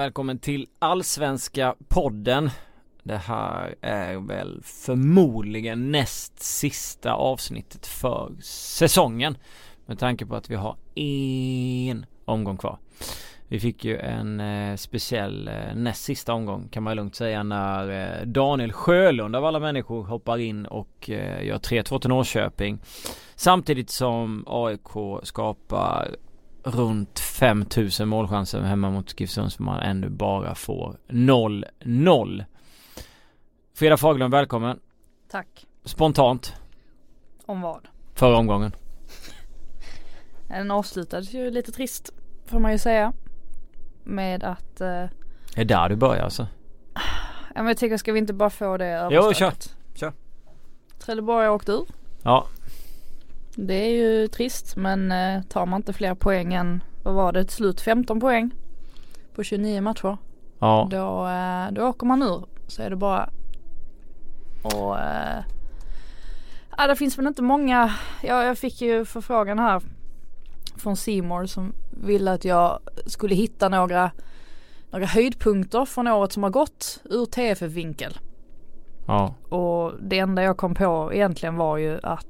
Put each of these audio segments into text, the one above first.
Välkommen till Allsvenska podden. Det här är väl förmodligen näst sista avsnittet för säsongen. Med tanke på att vi har en omgång kvar. Vi fick ju en eh, speciell eh, näst sista omgång kan man lugnt säga när eh, Daniel Sjölund av alla människor hoppar in och eh, gör 3-2 till Norrköping. Samtidigt som AIK skapar runt 5000 målchanser hemma mot GIF Sundsvall man ännu bara får 0-0. Frida Faglund, välkommen. Tack. Spontant. Om vad? Förra omgången. Den avslutades ju lite trist får man ju säga. Med att... Eh, är det där du börjar alltså? Ja men jag tycker ska vi inte bara få det Jo kör. Kör. Trelleborg har åkt ur. Ja. Det är ju trist men eh, tar man inte fler poäng än, vad var det, till slut 15 poäng på 29 matcher. Ja. Då, eh, då åker man ur. Så är det bara och eh, ja, det finns väl inte många. Ja, jag fick ju förfrågan här från Simor som ville att jag skulle hitta några, några höjdpunkter från året som har gått ur TFF-vinkel. Ja. Och det enda jag kom på egentligen var ju att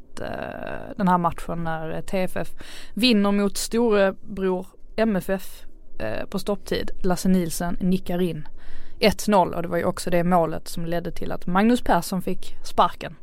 den här matchen när TFF vinner mot storebror MFF eh, på stopptid. Lasse Nilsen nickar in 1-0 och det var ju också det målet som ledde till att Magnus Persson fick sparken.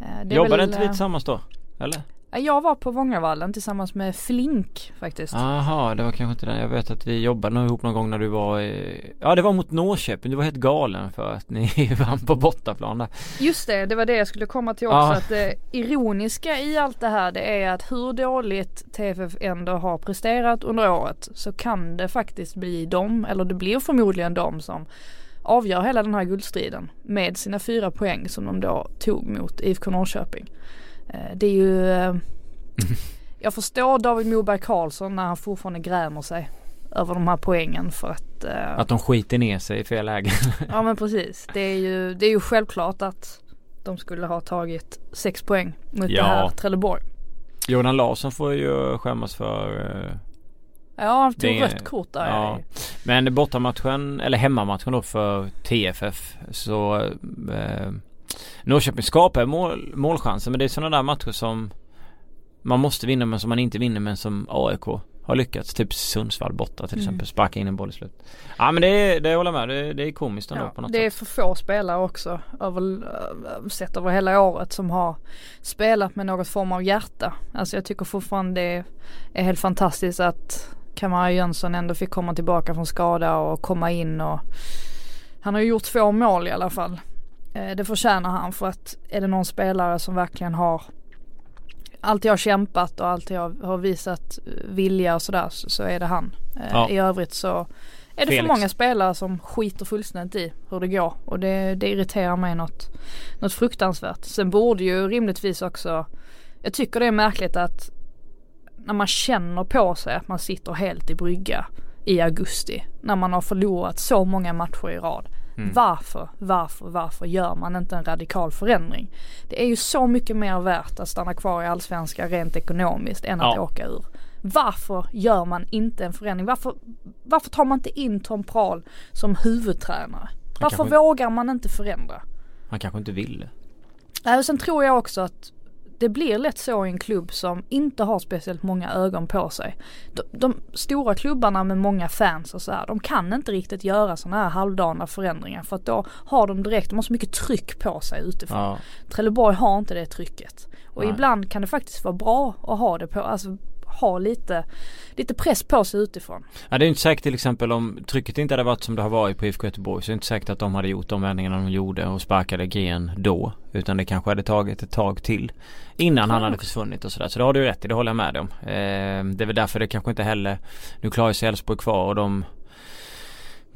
Eh, Jobbade väl, inte vi eh, tillsammans då? Eller? Jag var på Vångavallen tillsammans med Flink faktiskt. Aha, det var kanske inte den. Jag vet att vi jobbade ihop någon gång när du var i, Ja det var mot Norrköping. Du var helt galen för att ni vann på bortaplan där. Just det, det var det jag skulle komma till också. Ah. Att det ironiska i allt det här det är att hur dåligt TFF ändå har presterat under året så kan det faktiskt bli dem, eller det blir förmodligen dem som avgör hela den här guldstriden med sina fyra poäng som de då tog mot IFK Norrköping. Eh, det är ju eh, Jag förstår David Moberg Karlsson när han fortfarande grämer sig över de här poängen för att uh, Att de skiter ner sig i fel läge Ja men precis. Det är ju, det är ju självklart att de skulle ha tagit sex poäng mot ja. det här Trelleborg. Jordan Larsson får ju skämmas för Ja han tog det, rött kort där. Ja. Men bortamatchen, eller hemmamatchen då för TFF så uh, Norrköping skapar mål, målchanser men det är sådana där matcher som man måste vinna men som man inte vinner men som AIK har lyckats. Typ Sundsvall borta till mm. exempel. Sparka in en boll i slut. Ja men det, är, det håller jag med. Det, det är komiskt ändå ja, på något det sätt. Det är för få spelare också. Över, sett över hela året som har spelat med något form av hjärta. Alltså jag tycker fortfarande det är helt fantastiskt att Kamara Jönsson ändå fick komma tillbaka från skada och komma in och han har ju gjort två mål i alla fall. Eh, det förtjänar han för att är det någon spelare som verkligen har alltid har kämpat och alltid har, har visat vilja och sådär så, så, är det han. Eh, ja. I övrigt så är det Felix. för många spelare som skiter fullständigt i hur det går och det, det irriterar mig något, något fruktansvärt. Sen borde ju rimligtvis också, jag tycker det är märkligt att när man känner på sig att man sitter helt i brygga i augusti när man har förlorat så många matcher i rad Mm. Varför, varför, varför gör man inte en radikal förändring? Det är ju så mycket mer värt att stanna kvar i allsvenskan rent ekonomiskt än att ja. åka ur. Varför gör man inte en förändring? Varför, varför tar man inte in Tom Prahl som huvudtränare? Varför kanske, vågar man inte förändra? Han kanske inte vill. Nej, och sen tror jag också att det blir lätt så i en klubb som inte har speciellt många ögon på sig. De, de stora klubbarna med många fans och så här, de kan inte riktigt göra sådana här halvdana förändringar för att då har de direkt, de har så mycket tryck på sig utifrån. Ja. Trelleborg har inte det trycket. Och Nej. ibland kan det faktiskt vara bra att ha det på, alltså ha lite, lite press på sig utifrån. Ja det är inte säkert till exempel om trycket inte hade varit som det har varit på IFK Göteborg så är det inte säkert att de hade gjort de vändningarna de gjorde och sparkade GN då. Utan det kanske hade tagit ett tag till innan han hade försvunnit och sådär. Så det har du rätt i, det håller jag med om. Eh, det är väl därför det kanske inte heller, nu klarar sig Elfsborg kvar och de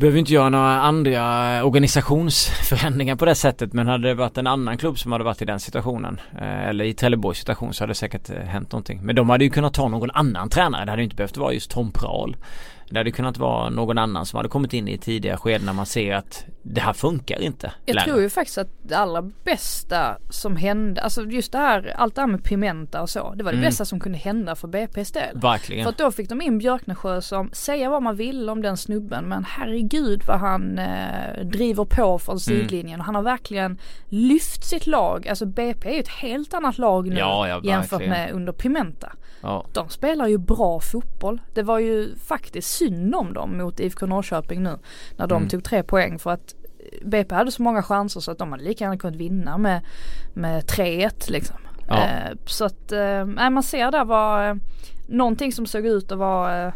behöver inte göra några andra eh, organisationsförändringar på det sättet men hade det varit en annan klubb som hade varit i den situationen eh, eller i Trelleborgs situation så hade det säkert eh, hänt någonting. Men de hade ju kunnat ta någon annan tränare. Det hade ju inte behövt vara just Tom Prahl. Det hade kunnat vara någon annan som hade kommit in i tidiga skeden när man ser att det här funkar inte. Jag längre. tror ju faktiskt att det allra bästa som hände, alltså just det här, allt det här med Pimenta och så. Det var det Mm. bästa som kunde hända för BP's del. Verkligen. För att då fick de in Björknesjö som, säga vad man vill om den snubben men herregud vad han eh, driver på Mm. från sidlinjen. Och han har verkligen lyft sitt lag. Alltså BP är ju ett helt annat lag nu Ja, ja, jämfört med under Pimenta. Ja. De spelar ju bra fotboll. Det var ju faktiskt synd om dem mot IFK Norrköping nu. När de Mm. tog tre poäng för att BP hade så många chanser så att de hade lika gärna kunnat vinna med, med 3-1 liksom. Ja. Eh, så att, eh, man ser där var eh, någonting som såg ut att vara eh,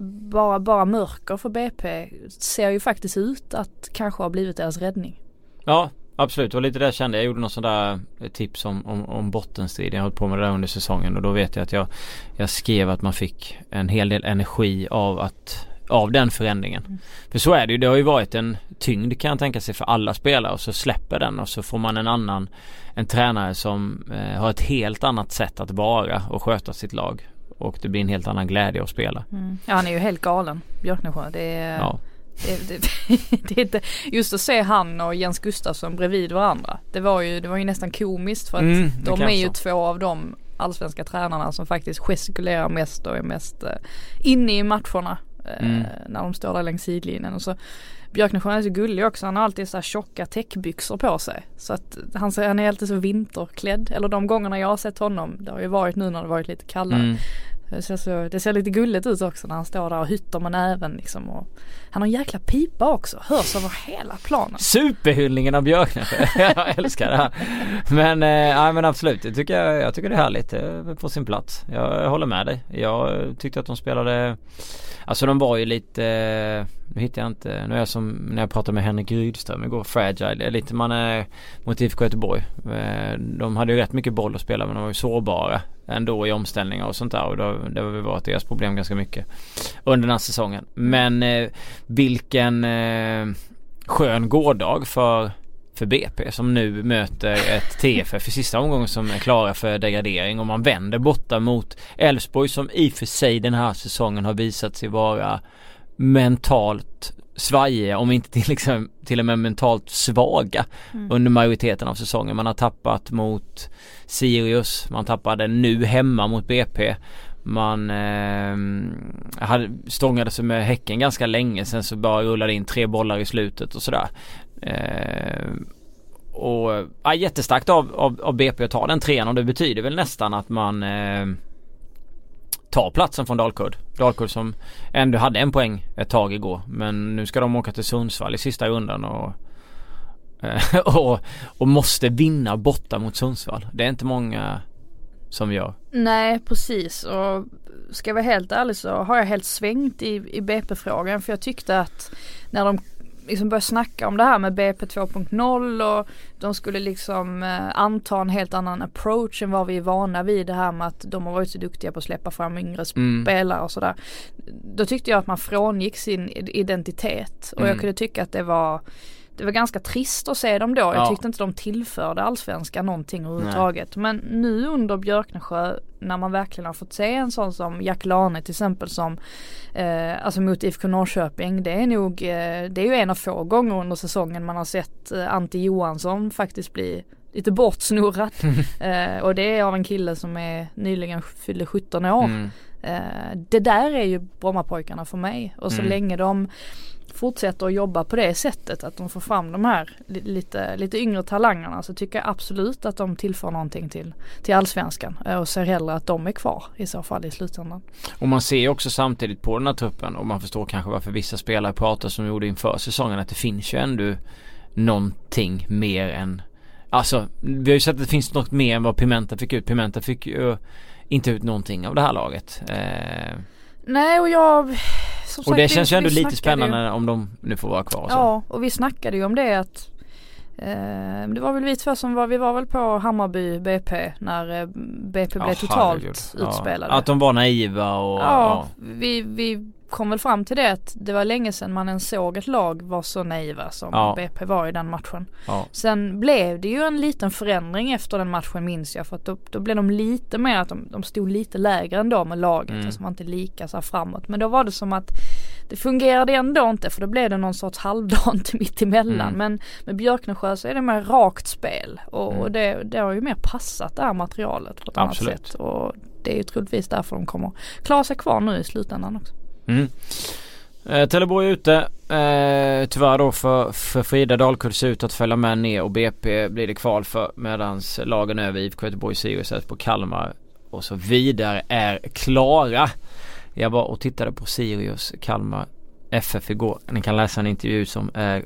bara, bara mörker för BP ser ju faktiskt ut att kanske ha blivit deras räddning. Ja absolut, det var lite det jag kände. Jag gjorde något sånt där eh, tips om, om, om bottenstrid. Jag har hållit på med det där under säsongen och då vet jag att jag, jag skrev att man fick en hel del energi av att av den förändringen. Mm. För så är det ju. Det har ju varit en tyngd kan jag tänka sig för alla spelare och så släpper den och så får man en annan en tränare som eh, har ett helt annat sätt att vara och sköta sitt lag. Och det blir en helt annan glädje att spela. Ja han är ju helt galen Björknesjö. Det är, Ja. Det, det, det är inte, just att se han och Jens Gustafsson bredvid varandra. Det var ju, det var ju nästan komiskt för att Mm, de är ju så. två av de allsvenska tränarna som faktiskt gestikulerar mest och är mest eh, inne i matcherna. eh, Mm. När de står där längs sidlinjen och så Björknesjö är så gullig också. Han har alltid så här tjocka täckbyxor på sig. Så att han, han är alltid så vinterklädd. Eller de gångerna jag har sett honom. Det har ju varit nu när det varit lite kallare. Mm. Det ser, så, det ser lite gulligt ut också när han står där och hytter med näven liksom. Och han har en jäkla pipa också. Hörs över hela planen. Superhyllningen av Björknesjö. jag älskar det här. Men, eh, nej, men absolut, det tycker jag, jag tycker det är härligt. Det är på sin plats. Jag håller med dig. Jag tyckte att de spelade Alltså de var ju lite eh, Nu hittar jag inte Nu är jag som när jag pratade med Henrik Rydström igår Fragile. Det är lite man är mot IFK Göteborg. Eh, de hade ju rätt mycket boll att spela men de var ju sårbara ändå i omställningar och sånt där och då, det har väl varit deras problem ganska mycket under den här säsongen. Men eh, vilken eh, skön gårdag för för BP som nu möter ett TFF i sista omgången som är klara för degradering och man vänder borta mot Elfsborg som i och för sig den här säsongen har visat sig vara mentalt svajiga om inte till, liksom, till och med mentalt svaga Mm. under majoriteten av säsongen. Man har tappat mot Sirius, man tappade nu hemma mot BP. Man eh, hade stångade sig med Häcken ganska länge sen så bara rullade in tre bollar i slutet och sådär. Eh, och ja, jättestarkt av, av, av BP att ta den trean och det betyder väl nästan att man eh, tar platsen från Dalkurd. Dalkurd som ändå hade en poäng ett tag igår men nu ska de åka till Sundsvall i sista rundan och eh, och, och måste vinna borta mot Sundsvall. Det är inte många som gör. Nej precis och ska jag vara helt ärlig så har jag helt svängt i, i BP-frågan för jag tyckte att när de liksom började snacka om det här med BP 2.0 och de skulle liksom eh, anta en helt annan approach än vad vi är vana vid det här med att de har varit så duktiga på att släppa fram yngre Mm. spelare och sådär. Då tyckte jag att man frångick sin identitet och jag Mm. kunde tycka att det var det var ganska trist att se dem då. Jag Ja. tyckte inte de tillförde allsvenskan någonting överhuvudtaget. Men nu under Björknesjö när man verkligen har fått se en sån som Jack Lane till exempel som eh, alltså mot IFK Norrköping. Det är nog, eh, det är ju en av få gånger under säsongen man har sett eh, Ante Johansson faktiskt bli lite bortsnurrad. eh, och det är av en kille som är nyligen fyllde 17 år. Mm. Eh, det där är ju Brommapojkarna för mig och så Mm. länge de fortsätter att jobba på det sättet att de får fram de här lite, lite yngre talangerna så tycker jag absolut att de tillför någonting till, till allsvenskan eh, och ser hellre att de är kvar i så fall i slutändan. Och man ser ju också samtidigt på den här truppen och man förstår kanske varför vissa spelare pratar som gjorde inför säsongen att det finns ju ändå någonting mer än Alltså vi har ju sett att det finns något mer än vad Pimenta fick ut. Pimenta fick ju inte ut någonting av det här laget. Eh, Nej och jag som och sagt, det vi- känns ju ändå lite snackade ju- spännande om de nu får vara kvar. och Så. Ja och vi snackade ju om det att eh, det var väl vi två som var, vi var väl på Hammarby BP när eh, BP blev Ja, totalt herregud. Ja. utspelade. Att de var naiva och Ja, vi, vi kom väl fram till det att det var länge sedan man ens såg ett lag vara så naiva som Ja. BP var i den matchen. Ja. Sen blev det ju en liten förändring efter den matchen minns jag för att då, då blev de lite mer att de, de stod lite lägre ändå med laget. Mm. Alltså var inte lika så här framåt. Men då var det som att det fungerade ändå inte för då blev det någon sorts halvdant mittemellan. Mm. Men med Björknesjö så är det mer rakt spel och, Mm. och det, det har ju mer passat det här materialet på ett Absolut. annat sätt. Och det är ju troligtvis därför de kommer klara sig kvar nu i slutändan också. Mm. Eh, Teleborg är ute. Eh, tyvärr då för, för Frida Dalkurd ser ut att följa med ner och BP blir det kval för medans lagen över IFK Göteborg, Sirius, på Kalmar och så vidare är klara. Jag var och tittade på Sirius Kalmar FF igår. Ni kan läsa en intervju som är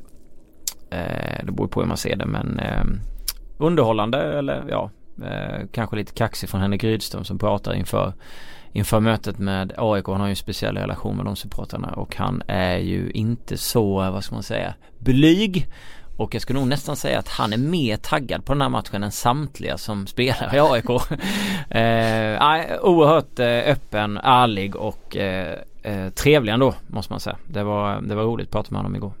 eh, det beror på hur man ser det men eh, underhållande eller ja eh, kanske lite kaxig från Henrik Rydström som pratar inför inför mötet med AIK. Han har ju en speciell relation med de supportrarna och han är ju inte så, vad ska man säga, blyg. Och jag skulle nog nästan säga att han är mer taggad på den här matchen än samtliga som spelar i AIK. eh, oerhört eh, öppen, ärlig och eh, eh, trevlig ändå måste man säga. Det var, det var roligt att prata med honom igår.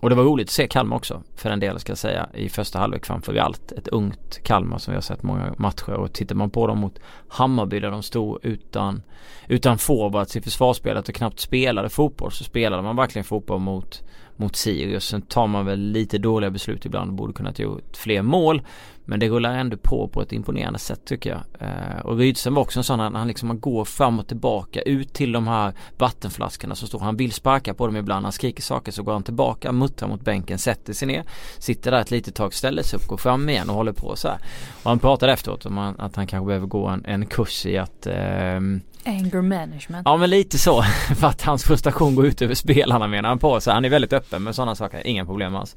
Och det var roligt att se Kalmar också för en del ska jag säga i första halvlek framför allt. Ett ungt Kalmar som vi har sett många matcher och tittar man på dem mot Hammarby där de stod utan utan forwards i försvarsspelet och knappt spelade fotboll så spelade man verkligen fotboll mot mot Sirius. Sen tar man väl lite dåliga beslut ibland och borde kunnat gjort fler mål. Men det rullar ändå på på ett imponerande sätt tycker jag. Eh, och Rydström var också en sån han liksom man går fram och tillbaka ut till de här vattenflaskorna som står. Han vill sparka på dem ibland. Han skriker saker så går han tillbaka, muttrar mot bänken, sätter sig ner. Sitter där ett litet tag, ställer sig upp, går fram igen och håller på så här. Och han pratade efteråt om att han kanske behöver gå en, en kurs i att eh, Anger management. Ja men lite så. För att hans frustration går ut över spelarna menar han på. Så han är väldigt öppen med sådana saker, inga problem alls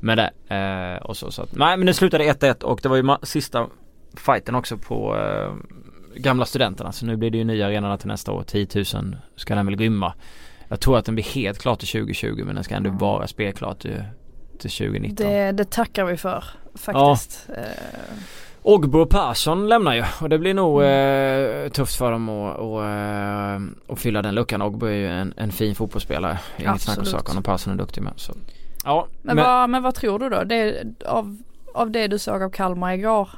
med det eh, och så så att, nej men det slutade 1-1 och det var ju sista fighten också på eh, gamla studenterna. Så nu blir det ju nya arenorna till nästa år. 10 000 ska den väl rymma. Jag tror att den blir helt klar till 2020 men den ska ändå vara spelklar till, till 2019 Det, det tackar vi för faktiskt. Eh, Ogbo och Persson lämnar ju och det blir nog Mm. eh, tufft för dem att, och, eh, att fylla den luckan. Ogbo är ju en, en fin fotbollsspelare. Inget snack om saken och Persson är duktig med. Så. Ja, Men, men, vad, men vad tror du då? Det, av, av det du såg av Kalmar igår,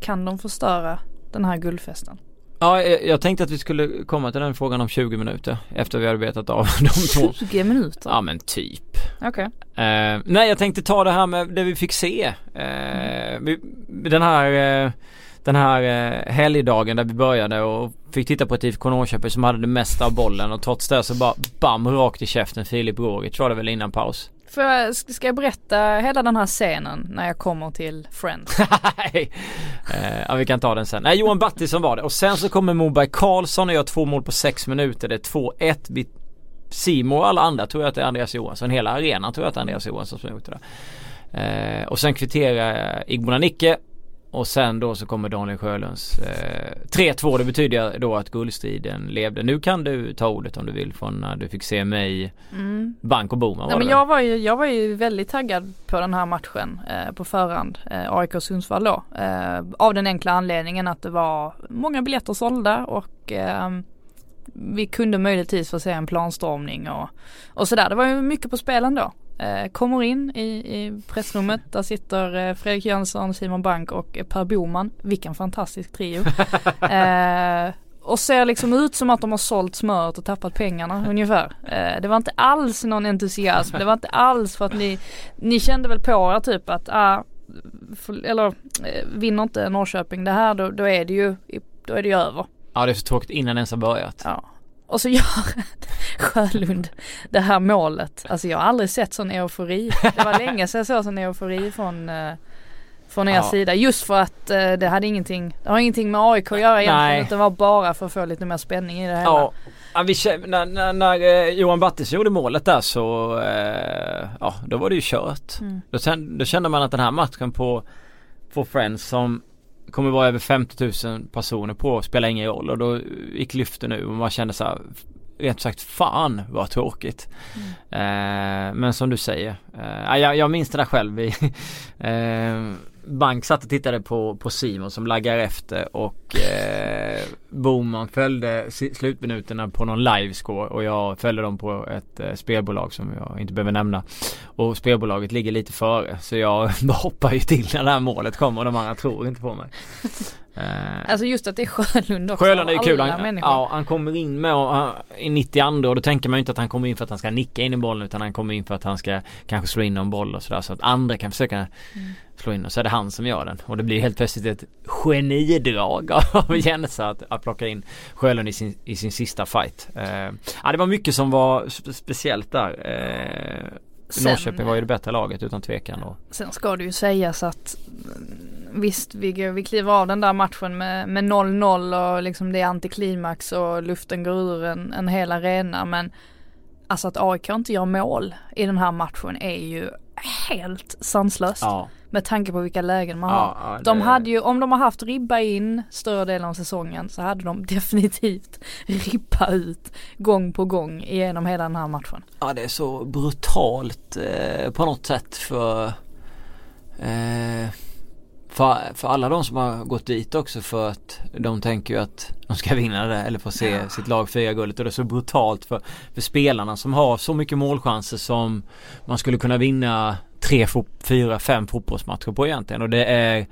kan de förstöra den här guldfesten? Ja, jag jag tänkte att vi skulle komma till den frågan om 20 minuter efter vi hade betat av de två. 20 minuter? Ja men typ. Okej. Eh, nej jag tänkte ta det här med det vi fick se. Eh, vi, den här eh, den här eh, helgdagen där vi började och fick titta på ett IFK Norrköping som hade det mesta av bollen och trots det så bara bam rakt i käften Filip Rogic var det väl innan paus. Får jag, ska jag berätta hela den här scenen när jag kommer till Friends? Nej. Eh, ja vi kan ta den sen. Nej Johan Battisson var det och sen så kommer Moberg Karlsson och gör två mål på sex minuter. Det är 2-1. Vi Simon och alla andra tror jag att det är Andreas Johansson. Hela arenan tror jag att det är Andreas Johansson som har gjort det där. Eh, och sen kvitterar Igbona Nicke. Och sen då så kommer Daniel Sjölunds eh, 3-2. Det betyder då att guldstriden levde. Nu kan du ta ordet om du vill från när du fick se mig Mm. bank och boom. Nej, men jag, var ju, jag var ju väldigt taggad på den här matchen eh, på förhand. Eh, AIK Sundsvall då. Eh, av den enkla anledningen att det var många biljetter sålda och eh, vi kunde möjligtvis få se en planstormning och, och sådär. Det var ju mycket på spelen då. Eh, kommer in i, i pressrummet. Där sitter eh, Fredrik Jönsson, Simon Bank och Per Boman. Vilken fantastisk trio. eh, och ser liksom ut som att de har sålt smöret och tappat pengarna ungefär. Eh, det var inte alls någon entusiasm. Det var inte alls för att ni, ni kände väl på er typ att, ah, för, eller eh, vinner inte Norrköping det här då, då är det ju, då är det ju över. Ja det är så tråkigt innan det ens har börjat. Ja. Och så gör Sjölund det här målet. Alltså jag har aldrig sett sån eufori. Det var länge sedan jag såg sån eufori från eh, från er Ja. sida. Just för att eh, det hade ingenting, det har ingenting med AIK att göra egentligen. Nej. Utan det var bara för att få lite mer spänning i det hela. Ja, ja vi, när, när, när eh, Johan Battisson gjorde målet där så eh, ja då var det ju kört. Mm. Då, kände, då kände man att den här matchen på, på Friends som kommer vara över 50 000 personer på spelar ingen roll och då gick lyften nu och man kände så här rent sagt fan vad tråkigt. Eh, men som du säger, eh, ja, jag, jag minns det där själv. Eh, Bank satt och tittade på, på Simon som laggar efter och eh, Boman följde slutminuterna på någon livescore och jag följde dem på ett eh, spelbolag som jag inte behöver nämna. Och spelbolaget ligger lite före så jag hoppar ju till när det här målet kommer och de andra tror inte på mig. Eh, alltså just att det är Sjölund också. Sjölund är kul. Han, ja, han kommer in med och, i 92 och då tänker man ju inte att han kommer in för att han ska nicka in i bollen utan han kommer in för att han ska kanske slå in någon boll och sådär så att andra kan försöka mm. Slå in och så är det han som gör den och det blir helt plötsligt ett genidrag av Jensa att, att plocka in Sjölund i sin, i sin sista fight. Uh, ja det var mycket som var speciellt där. Uh, Sen, Norrköping var ju det bättre laget utan tvekan då. Sen ska det ju sägas att visst vi, vi kliver av den där matchen med 0-0 och liksom det är antiklimax och luften går ur en, en hel arena men alltså att AIK inte gör mål i den här matchen är ju helt sanslöst. Ja. Med tanke på vilka lägen man ja, har. Ja, de hade ju, om de har haft ribba in större delen av säsongen så hade de definitivt ribba ut gång på gång genom hela den här matchen. Ja det är så brutalt eh, på något sätt för eh, för, för alla de som har gått dit också för att de tänker ju att de ska vinna det eller få se ja. sitt lag fira guldet och det är så brutalt för, för spelarna som har så mycket målchanser som man skulle kunna vinna tre, fyra, fem fotbollsmatcher på egentligen och det är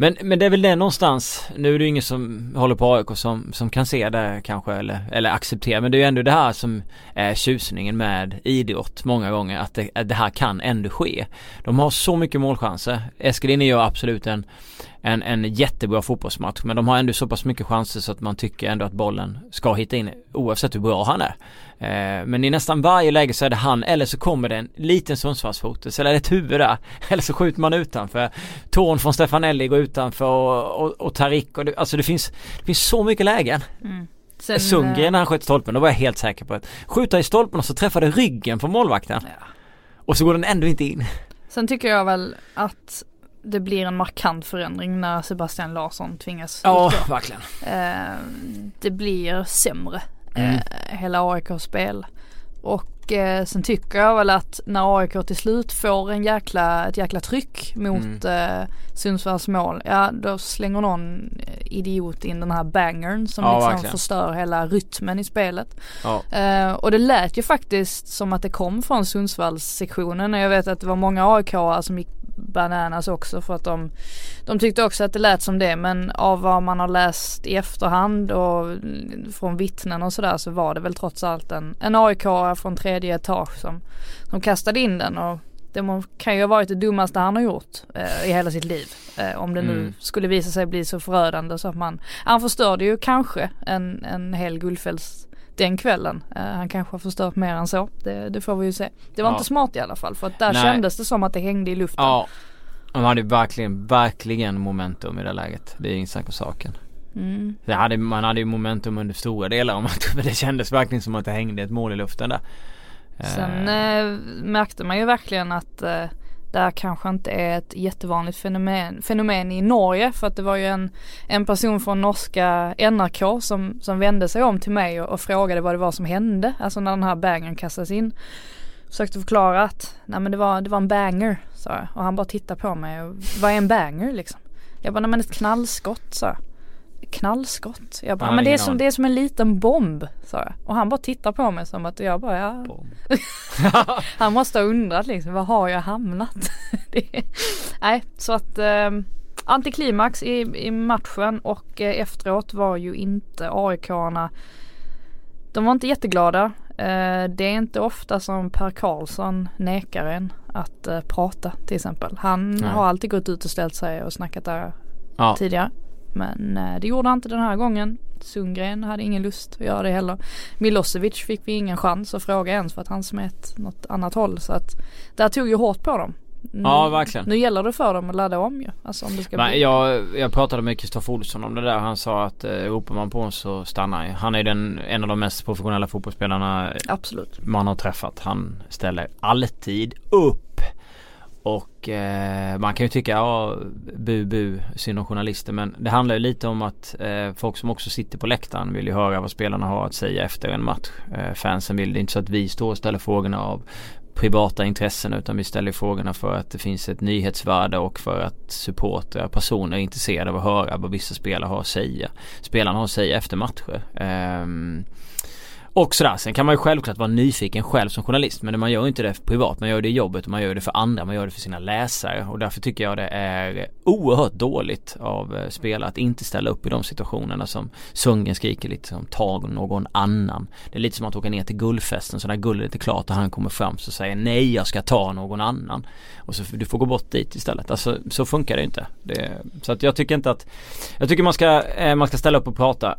men, men det är väl det någonstans, nu är det ju ingen som håller på AIK som, som kan se det kanske eller, eller acceptera men det är ju ändå det här som är tjusningen med idrott många gånger att det, att det här kan ändå ske. De har så mycket målchanser. Eskilin gör absolut en, en, en jättebra fotbollsmatch men de har ändå så pass mycket chanser så att man tycker ändå att bollen ska hitta in oavsett hur bra han är. Eh, men i nästan varje läge så är det han eller så kommer det en liten Sundsvallsfotis eller ett huvud där. Eller så skjuter man utanför. Tån från Stefanelli går utanför och, och, och Tarik och det, alltså det finns, det finns så mycket lägen. Mm. Sen, Sundgren eh, när han sköt stolpen, då var jag helt säker på att skjuta i stolpen och så träffade ryggen på målvakten. Ja. Och så går den ändå inte in. Sen tycker jag väl att det blir en markant förändring när Sebastian Larsson tvingas Ja, utgå. verkligen. Eh, det blir sämre mm. eh, hela AIKs spel. Och eh, sen tycker jag väl att när AIK till slut får en jäkla, ett jäkla tryck mot mm. eh, Sundsvalls mål. Ja då slänger någon idiot in den här bangern som ja, liksom verkligen. förstör hela rytmen i spelet. Ja. Eh, och det lät ju faktiskt som att det kom från Sundsvalls sektionen. Jag vet att det var många AIK som gick bananas också för att de, de tyckte också att det lät som det men av vad man har läst i efterhand och från vittnen och sådär så var det väl trots allt en, en aik från tredje etage som, som kastade in den och det kan ju ha varit det dummaste han har gjort eh, i hela sitt liv. Eh, om det nu mm. skulle visa sig bli så förödande så att man, han förstörde ju kanske en, en hel Guldfälls den kvällen. Uh, han kanske har förstört mer än så. Det, det får vi ju se. Det var ja. inte smart i alla fall för att där Nej. kändes det som att det hängde i luften. Ja. Han hade verkligen, verkligen momentum i det läget. Det är inget snack om saken. Mm. Hade, man hade ju momentum under stora delar av matchen men det kändes verkligen som att det hängde ett mål i luften där. Sen eh, märkte man ju verkligen att eh, det här kanske inte är ett jättevanligt fenomen, fenomen i Norge för att det var ju en, en person från norska NRK som, som vände sig om till mig och, och frågade vad det var som hände, alltså när den här bangern kastades in. Försökte förklara att, nej men det var, det var en banger, sa jag. Och han bara tittade på mig och, vad är en banger liksom? Jag bara, nej men ett knallskott, sa jag knallskott. Jag bara, men det är, som, det är som en liten bomb, sa jag. Och han bara tittar på mig som att jag bara, ja. han måste ha undrat liksom, var har jag hamnat? det, nej, så att eh, antiklimax i, i matchen och eh, efteråt var ju inte AIK-arna de var inte jätteglada. Eh, det är inte ofta som Per Karlsson nekar en att eh, prata till exempel. Han Nej. har alltid gått ut och ställt sig och snackat där ja. tidigare. Men eh, det gjorde han inte den här gången. Sundgren hade ingen lust att göra det heller. Milosevic fick vi ingen chans att fråga ens för att han smet något annat håll. Så att där tog ju hårt på dem. Nu, ja verkligen. Nu gäller det för dem att ladda om ju. Alltså om det ska Men bli... jag, jag pratade med Kristoffer Olsson om det där. Han sa att eh, ropar man på honom så stannar han Han är den, en av de mest professionella fotbollsspelarna Absolut. man har träffat. Han ställer alltid upp. Och eh, man kan ju tycka ja bu bu synd om journalister men det handlar ju lite om att eh, folk som också sitter på läktaren vill ju höra vad spelarna har att säga efter en match. Eh, fansen vill det inte så att vi står och ställer frågorna av privata intressen utan vi ställer frågorna för att det finns ett nyhetsvärde och för att supportrar, personer är intresserade av att höra vad vissa spelare har att säga. Spelarna har att säga efter matcher. Ehm, och sådär. Sen kan man ju självklart vara nyfiken själv som journalist men man gör inte det privat. Man gör det i jobbet och man gör det för andra. Man gör det för sina läsare. Och därför tycker jag det är oerhört dåligt av eh, spelare att inte ställa upp i de situationerna som Sundgren skriker lite som tag någon annan. Det är lite som att åka ner till guldfesten så när guldet är klart och han kommer fram så säger nej jag ska ta någon annan. Och så du får gå bort dit istället. Alltså så funkar det inte. Det, så att jag tycker inte att Jag tycker man ska, eh, man ska ställa upp och prata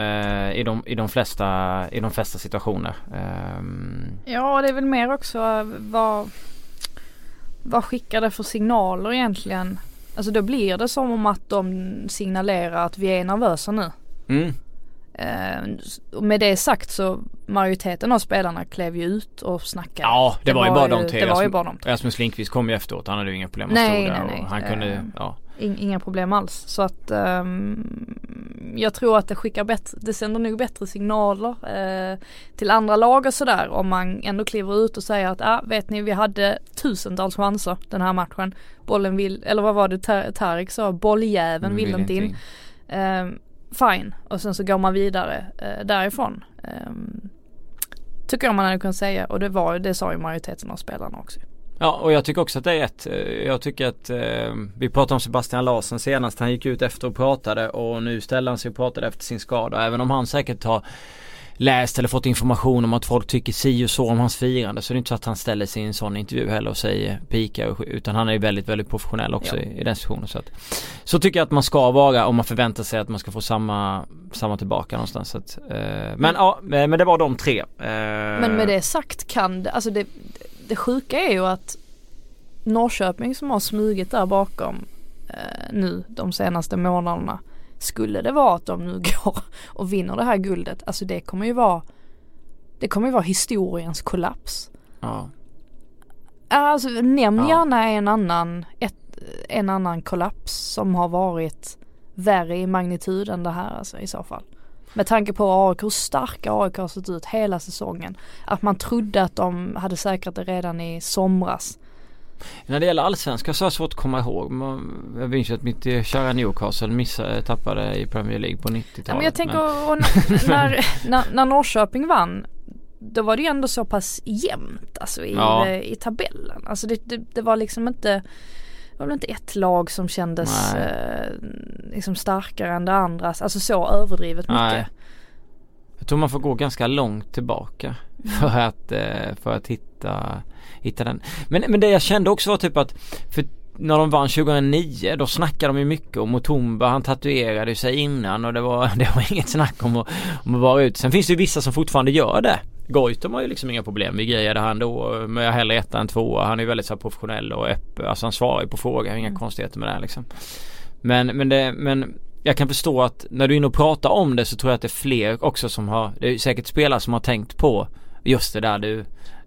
Uh, i, de, i, de flesta, I de flesta situationer. Um... Ja det är väl mer också vad, vad skickar det för signaler egentligen? Alltså då blir det som om att de signalerar att vi är nervösa nu. Mm. Uh, med det sagt så majoriteten av spelarna klev ju ut och snackade. Ja det, det var, ju bara de tre. Det var ju bara de tre. Rasmus Lindqvist kom ju efteråt. Han hade ju inga problem att stå där. Nej, nej. Och han kunde, uh, ja. Inga problem alls. Så att um, jag tror att det skickar bättre, det sänder nog bättre signaler eh, till andra lag och sådär om man ändå kliver ut och säger att ah, vet ni vi hade tusentals chanser den här matchen. Bollen vill, eller vad var det Tarik sa, bolljäveln vill inte in. Eh, fine, och sen så går man vidare eh, därifrån. Eh, tycker jag man hade kunnat säga och det var det sa ju majoriteten av spelarna också. Ja och jag tycker också att det är rätt. Jag tycker att eh, vi pratade om Sebastian Larsson senast. Han gick ut efter och pratade och nu ställer han sig och pratade efter sin skada. Även om han säkert har läst eller fått information om att folk tycker si och så om hans firande så det är inte så att han ställer sig i en sån intervju heller och säger pika utan han är ju väldigt väldigt professionell också ja. i, i den situationen så att Så tycker jag att man ska vara om man förväntar sig att man ska få samma Samma tillbaka någonstans så att, eh, Men mm. ja men det var de tre eh, Men med det sagt kan det, alltså det det sjuka är ju att Norrköping som har smugit där bakom eh, nu de senaste månaderna. Skulle det vara att de nu går och vinner det här guldet, alltså det kommer ju vara Det kommer ju vara historiens kollaps. Ja. Alltså nämn ja. gärna en annan, ett, en annan kollaps som har varit värre i magnitud än det här alltså i så fall. Med tanke på AIK, hur starka AIK har sett ut hela säsongen. Att man trodde att de hade säkrat det redan i somras. När det gäller allsvenskan så har jag svårt att komma ihåg. Jag minns ju att mitt eh, kära Newcastle missade, tappade i Premier League på 90-talet. Ja, men jag tänker men... när, när, när Norrköping vann då var det ju ändå så pass jämnt alltså i, ja. i tabellen. Alltså det, det, det var liksom inte var väl inte ett lag som kändes eh, liksom starkare än det andra. Alltså så överdrivet mycket. Nej. Jag tror man får gå ganska långt tillbaka mm. för att, eh, för att hitta, hitta den. Men, men det jag kände också var typ att för när de vann 2009 då snackade de ju mycket om Mutumba. Han tatuerade sig innan och det var, det var inget snack om att, om att vara ute. Sen finns det ju vissa som fortfarande gör det. Goitom har ju liksom inga problem. Vi grejade han då med hellre etta än tvåa. Han är väldigt så professionell och öppen. Alltså han svarar ju på frågor. Inga mm. konstigheter med det här liksom. Men, men det, men jag kan förstå att när du är inne och pratar om det så tror jag att det är fler också som har, det är säkert spelare som har tänkt på just det där du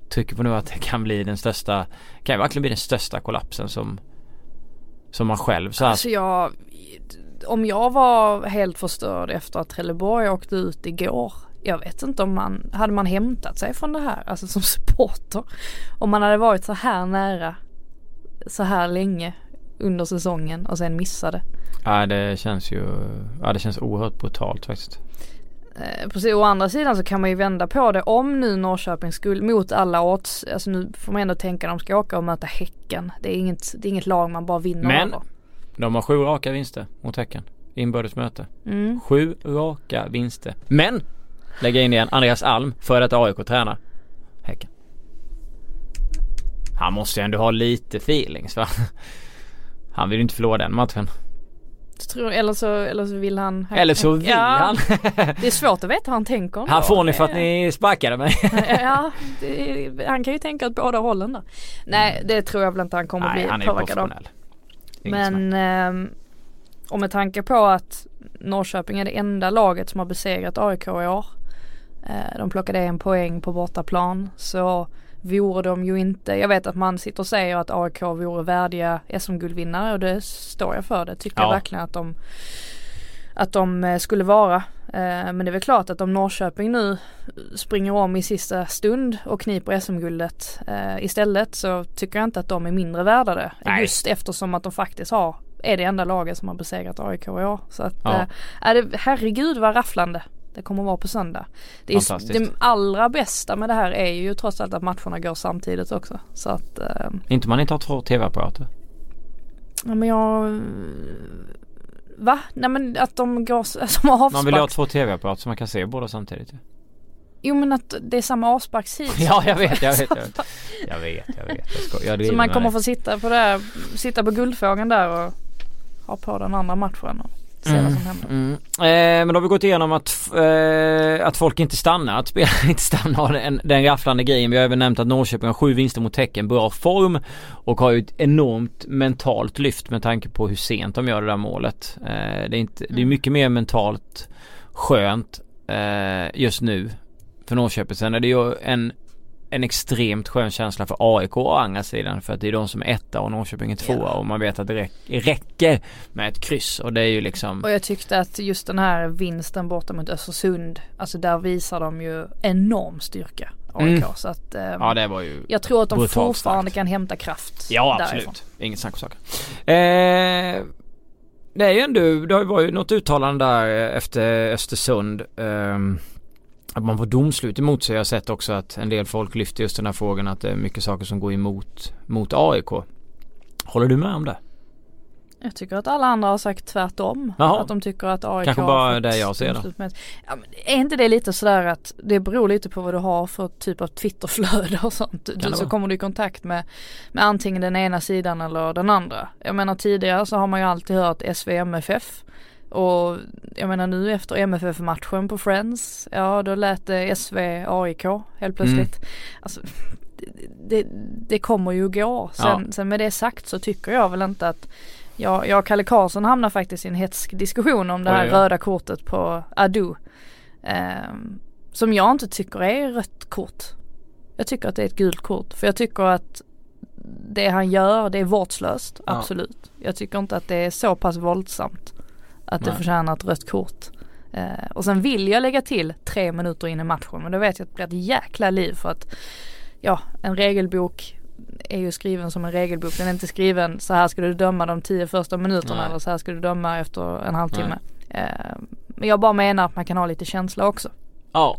trycker på nu att det kan bli den största, kan verkligen bli den största kollapsen som som man själv så här. Alltså jag, om jag var helt förstörd efter att Trelleborg åkte ut igår jag vet inte om man, hade man hämtat sig från det här, alltså som supporter? Om man hade varit så här nära, så här länge under säsongen och sen missade. Ja det känns ju, ja det känns oerhört brutalt faktiskt. Eh, precis, å andra sidan så kan man ju vända på det om nu Norrköping skulle mot alla odds, alltså nu får man ändå tänka de ska åka och möta Häcken. Det är inget, det är inget lag man bara vinner Men över. de har sju raka vinster mot Häcken. Inbördes möte. Mm. Sju raka vinster. Men Lägga in igen Andreas Alm, före detta AIK-tränare. Häcken. Han måste ju ändå ha lite feelings va? Han vill ju inte förlora den matchen. Tror, eller, så, eller så vill han Eller så vill ja, han Det är svårt att veta hur han tänker Han då. får ni för att ni sparkade mig Ja, det, han kan ju tänka åt båda hållen där. Nej det tror jag väl inte han kommer Nej bli han är påverkad av. Men ehm, och med tanke på att Norrköping är det enda laget som har besegrat AIK i år. Eh, de plockade en poäng på bortaplan så vore de ju inte, jag vet att man sitter och säger att AIK vore värdiga SM-guldvinnare och det står jag för. Det tycker Ja. jag verkligen att de att de eh, skulle vara. Eh, Men det är väl klart att om Norrköping nu springer om i sista stund och kniper SM-guldet istället så tycker jag inte att de är mindre värda det. Nej. Just eftersom att de faktiskt har, är det enda laget som har besegrat AIK i år. Så att, Ja. det, herregud vad rafflande det kommer att vara på söndag. Det, är, det allra bästa med det här är ju trots allt att matcherna går samtidigt också. Så att, eh, Inte man inte har två tv-apparater ja men jag Va? Nej men att de går som avspark. Man vill ha två tv-apparater så man kan se båda samtidigt ju. Jo men att det är samma avsparkshit. Ja jag vet, jag vet, jag vet Jag vet, jag vet, jag, ska, jag Så man kommer få sitta på det här, sitta på guldfågeln där och ha på den andra matchen och se vad som händer. Mm. Eh, men då har vi gått igenom att, eh, att folk inte stannar, att spelare inte stannar den, den rafflande grejen. Vi har även nämnt att Norrköping har sju vinster mot Tecken, bra form och har ju ett enormt mentalt lyft med tanke på hur sent de gör det där målet. Eh, det, är inte, det är mycket mer mentalt skönt eh, just nu för Norrköping. Sen är det ju en en extremt skön känsla för AIK å andra sidan för att det är de som är etta och Norrköping är tvåa Ja. och man vet att det räck- räcker med ett kryss och det är ju liksom Och jag tyckte att just den här vinsten borta mot Östersund, alltså där visar de ju enorm styrka. AIK. Mm. Så att eh, Ja det var ju jag tror att de fortfarande starkt. kan hämta kraft Ja därifrån. absolut, inget snack om saken. Eh, det är ju ändå, det var ju något uttalande där efter Östersund. ehm, att man får domslut emot sig. Jag har sett också att en del folk lyfter just den här frågan att det är mycket saker som går emot mot AIK. Håller du med om det? Jag tycker att alla andra har sagt tvärtom. Jaha. Att de tycker att AIK Kanske har bara det jag ser då. med- Ja, är inte det lite sådär att det beror lite på vad du har för typ av Twitterflöde och sånt. Du, så kommer du i kontakt med, med antingen den ena sidan eller den andra. Jag menar tidigare så har man ju alltid hört SVMFF. Och jag menar nu efter MFF-matchen på Friends, ja då lät det SV AIK helt plötsligt. Mm. Alltså, det, det, kommer ju gå. Sen, sen med det sagt så tycker jag väl inte att jag, jag och Kalle Karlsson hamnar faktiskt i en hetsk diskussion om det här Oj, ja. röda kortet på Adu. Ehm, som jag inte tycker är rött kort. Jag tycker att det är ett gult kort. För jag tycker att det han gör det är vårdslöst. Ja. Absolut. Jag tycker inte att det är så pass våldsamt. Att det Nej. förtjänar ett rött kort. Eh, och sen vill jag lägga till tre minuter in i matchen. Men då vet jag att det blir ett jäkla liv för att ja, en regelbok är ju skriven som en regelbok. Den är inte skriven så här ska du döma de tio första minuterna Nej. eller så här ska du döma efter en halvtimme. Eh, men jag bara menar att man kan ha lite känsla också. Ja.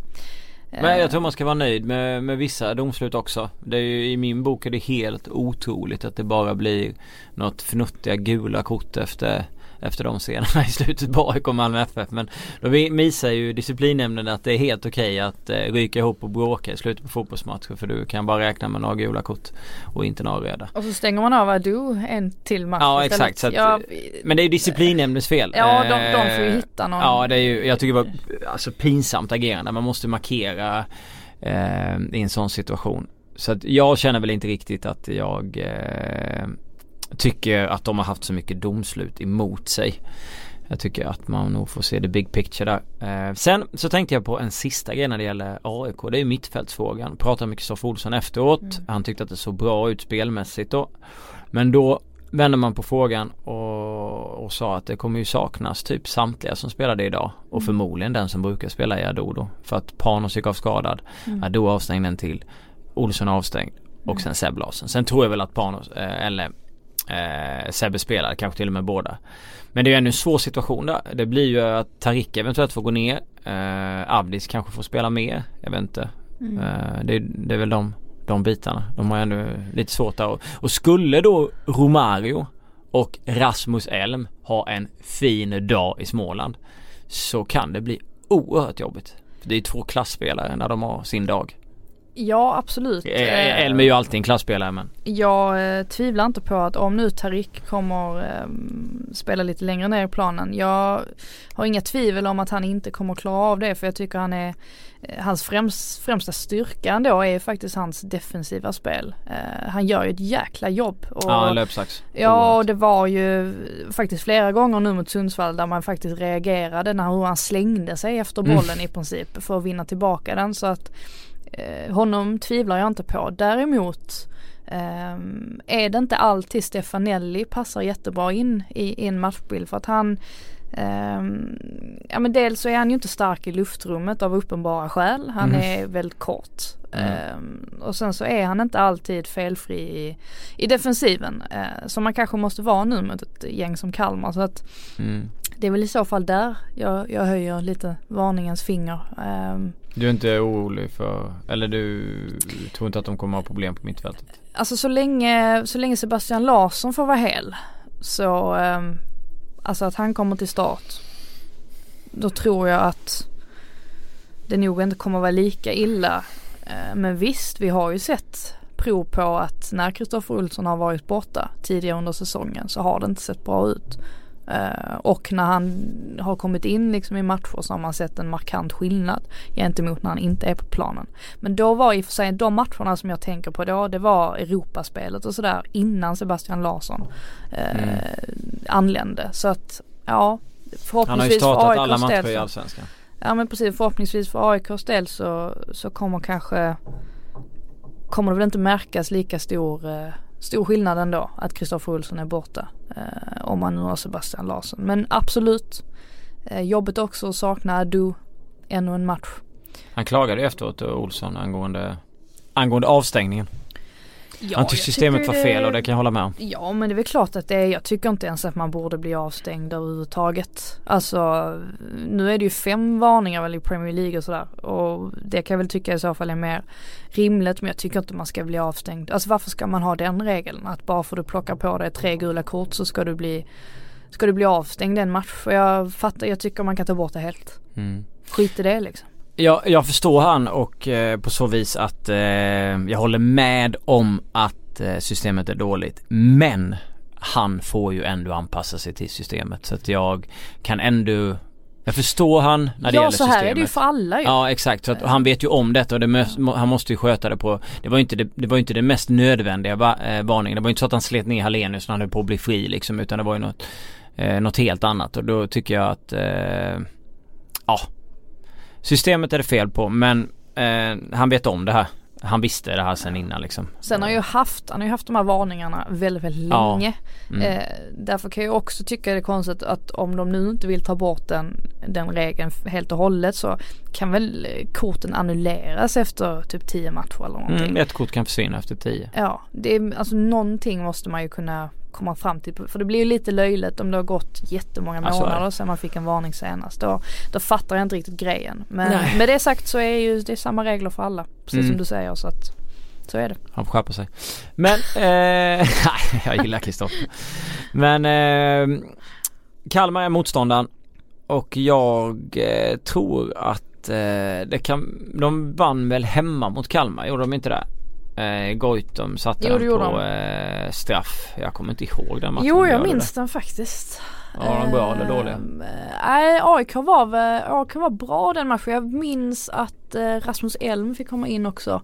Eh, Men jag tror man ska vara nöjd med, med vissa domslut också. Det är ju, I min bok är det helt otroligt att det bara blir något fnuttiga gula kort efter efter de scenerna i slutet på AIK och Malmö FF. Men då vi- visar ju disciplinnämnden att det är helt okej att eh, ryka ihop och bråka i slutet på fotbollsmatcher. För du kan bara räkna med några gula kort och inte några röda. Och så stänger man av Adu en till match Ja, istället. exakt, att- ja, Men det är ju disciplinnämndens fel. ja de, de får ju Eh, hitta någon. Ja det är ju, jag tycker det var alltså pinsamt agerande. Man måste markera eh, i en sån situation. Så att jag känner väl inte riktigt att jag eh, tycker att de har haft så mycket domslut emot sig. Jag tycker att man nog får se the big picture där. Eh, sen så tänkte jag på en sista grej när det gäller AIK. Det är ju mittfältsfrågan. Pratade med Kristoffer Olsson efteråt. Mm. Han tyckte att det såg bra ut spelmässigt då. Men då vände man på frågan och, och sa att det kommer ju saknas typ samtliga som spelade idag. Och Mm. förmodligen den som brukar spela i Ado då. För att Panos gick av skadad. Mm. Ado avstängd en till. Olsson avstängd. Och sen Seb Larsson. Sen tror jag väl att Panos, eh, eller eh, Sebbe spelar, kanske till och med båda. Men det är ju ännu en svår situation där. Det blir ju att Tarik eventuellt får gå ner. Eh, Abdis kanske får spela mer. Jag vet inte. Mm. Eh, det, det är väl de, de bitarna. De har ännu lite svårt där. Och, och skulle då Romario och Rasmus Elm ha en fin dag i Småland så kan det bli oerhört jobbigt. För det är två klassspelare när de har sin dag. Ja absolut. Eh, Elm är ju alltid en klassspelare men. Jag eh, tvivlar inte på att om nu Tarik kommer eh, spela lite längre ner i planen. Jag har inga tvivel om att han inte kommer klara av det för jag tycker han är eh, Hans främst, främsta styrka ändå är faktiskt hans defensiva spel. Eh, han gör ju ett jäkla jobb. Och, ja, löpsax. Ja, och det var ju faktiskt flera gånger nu mot Sundsvall där man faktiskt reagerade när hur han slängde sig efter mm. bollen mm. i princip för att vinna tillbaka den. Så att eh, honom tvivlar jag inte på. Däremot eh, är det inte alltid Stefanelli passar jättebra in i, i en matchbild för att han Um, ja men dels så är han ju inte stark i luftrummet av uppenbara skäl. Han mm. är väldigt kort. Mm. Um, och sen så är han inte alltid felfri i, i defensiven. Uh, som man kanske måste vara nu mot ett gäng som Kalmar. Så att mm. det är väl i så fall där jag, jag höjer lite varningens finger. Um, du är inte orolig för, eller du tror inte att de kommer ha problem på mittfältet? Alltså så länge, så länge Sebastian Larsson får vara hel så ehm, Alltså att han kommer till start. Då tror jag att det nog inte kommer vara lika illa. Eh, men visst, vi har ju sett prov på att när Kristoffer Olsson har varit borta tidigare under säsongen så har det inte sett bra ut. Uh, och när han har kommit in liksom i matcher så har man sett en markant skillnad gentemot när han inte är på planen. Men då var i och för sig de matcherna som jag tänker på då, det var Europaspelet och sådär innan Sebastian Larsson uh, mm. anlände. Så att ja, förhoppningsvis Han har ju startat alla matcher i Allsvenskan. Ja men precis, förhoppningsvis för AIKs del så, så kommer kanske kommer det väl inte märkas lika stor uh, stor skillnad ändå att Kristoffer Olsson är borta. Eh, om man nu har Sebastian Larsson. Men absolut. Eh, jobbet också att sakna Adu ännu en match. Han klagade efteråt eh, Olsson angående, angående avstängningen. Ja, han tyckte systemet var fel och det kan jag hålla med om. Ja men det är väl klart att det är, jag tycker inte ens att man borde bli avstängd överhuvudtaget. Alltså nu är det ju fem varningar väl i Premier League och sådär och det kan jag väl tycka i så fall är mer rimligt men jag tycker inte man ska bli avstängd. Alltså varför ska man ha den regeln att bara för att du plockar på dig tre gula kort så ska du bli Ska du bli avstängd en match? För jag fattar, jag tycker man kan ta bort det helt. Mm. Skit i det liksom. Jag, jag förstår han och eh, på så vis att eh, jag håller med om att eh, systemet är dåligt. Men han får ju ändå anpassa sig till systemet så att jag kan ändå jag förstår han när det ja, gäller systemet. Ja så här är det ju för alla ju. Ja exakt, så att han vet ju om detta och det, han måste ju sköta det på Det var ju inte det, det var inte det mest nödvändiga va, eh, varningen. Det var ju inte så att han slet ner Hallenius när han höll på att bli fri liksom utan det var ju något eh, Något helt annat och då tycker jag att eh, Ja Systemet är det fel på men eh, han vet om det här. Han visste det här sen innan liksom. Sen har ju haft, han har ju haft de här varningarna väldigt, väldigt länge. Ja. Mm. Eh, därför kan jag också tycka det är konstigt att om de nu inte vill ta bort den, den regeln helt och hållet så kan väl korten annulleras efter typ 10 matcher eller någonting. Mm, ett kort kan försvinna efter 10. Ja, det är, alltså någonting måste man ju kunna komma fram till. För det blir ju lite löjligt om det har gått jättemånga månader ja, sedan man fick en varning senast. Då, då fattar jag inte riktigt grejen. Men Nej. med det sagt så är ju det samma regler för alla. Precis mm. som du säger så att så är det. Han får skärpa sig. Men, eh, jag gillar Kristoffer. Men eh, Kalmar är motståndaren och jag eh, tror att eh, det kan, de vann väl hemma mot Kalmar, gjorde de inte det? Eh, Goitom satte jo, den på eh, straff. Jag kommer inte ihåg den matchen. Jo jag minns den faktiskt. Var den bra eller dålig? Ehm, nej eh, AIK var, AIK var bra den matchen. Jag minns att eh, Rasmus Elm fick komma in också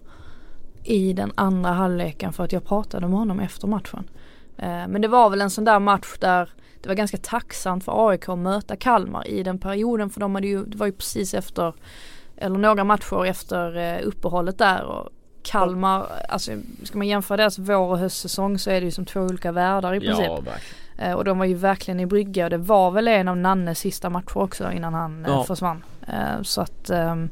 i den andra halvleken för att jag pratade med honom efter matchen. Eh, men det var väl en sån där match där det var ganska tacksamt för AIK att möta Kalmar i den perioden för de hade ju, det var ju precis efter eller några matcher efter eh, uppehållet där och Kalmar, alltså ska man jämföra deras vår och höstsäsong så är det ju som två olika världar i princip. Ja, eh, och de var ju verkligen i brygga och det var väl en av Nannes sista matcher också innan han eh, ja. försvann. Eh, så att ehm,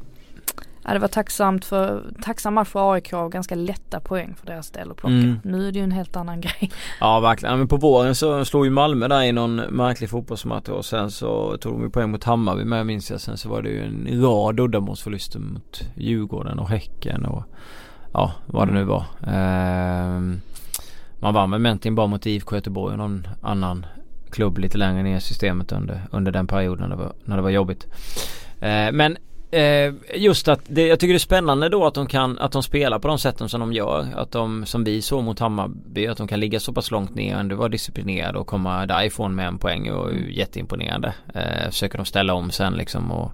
Ja, det var tacksamt för, tacksam match för AIK och ganska lätta poäng för deras del att plocka. Mm. Nu är det ju en helt annan grej. Ja verkligen, men på våren så slog ju Malmö där i någon märklig fotbollsmatch och sen så tog de ju poäng mot Hammarby med minns jag. Sen så var det ju en rad uddamålsförluster mot Djurgården och Häcken och ja vad det nu var. Eh, man vann väl egentligen bara mot IFK Göteborg och någon annan klubb lite längre ner i systemet under, under den perioden när det var, när det var jobbigt. Eh, men Eh, just att det, jag tycker det är spännande då att de kan, att de spelar på de sätten som de gör. Att de, som vi såg mot Hammarby, att de kan ligga så pass långt ner, ändå vara disciplinerade och komma därifrån med en poäng och jätteimponerande. Eh, försöker de ställa om sen liksom och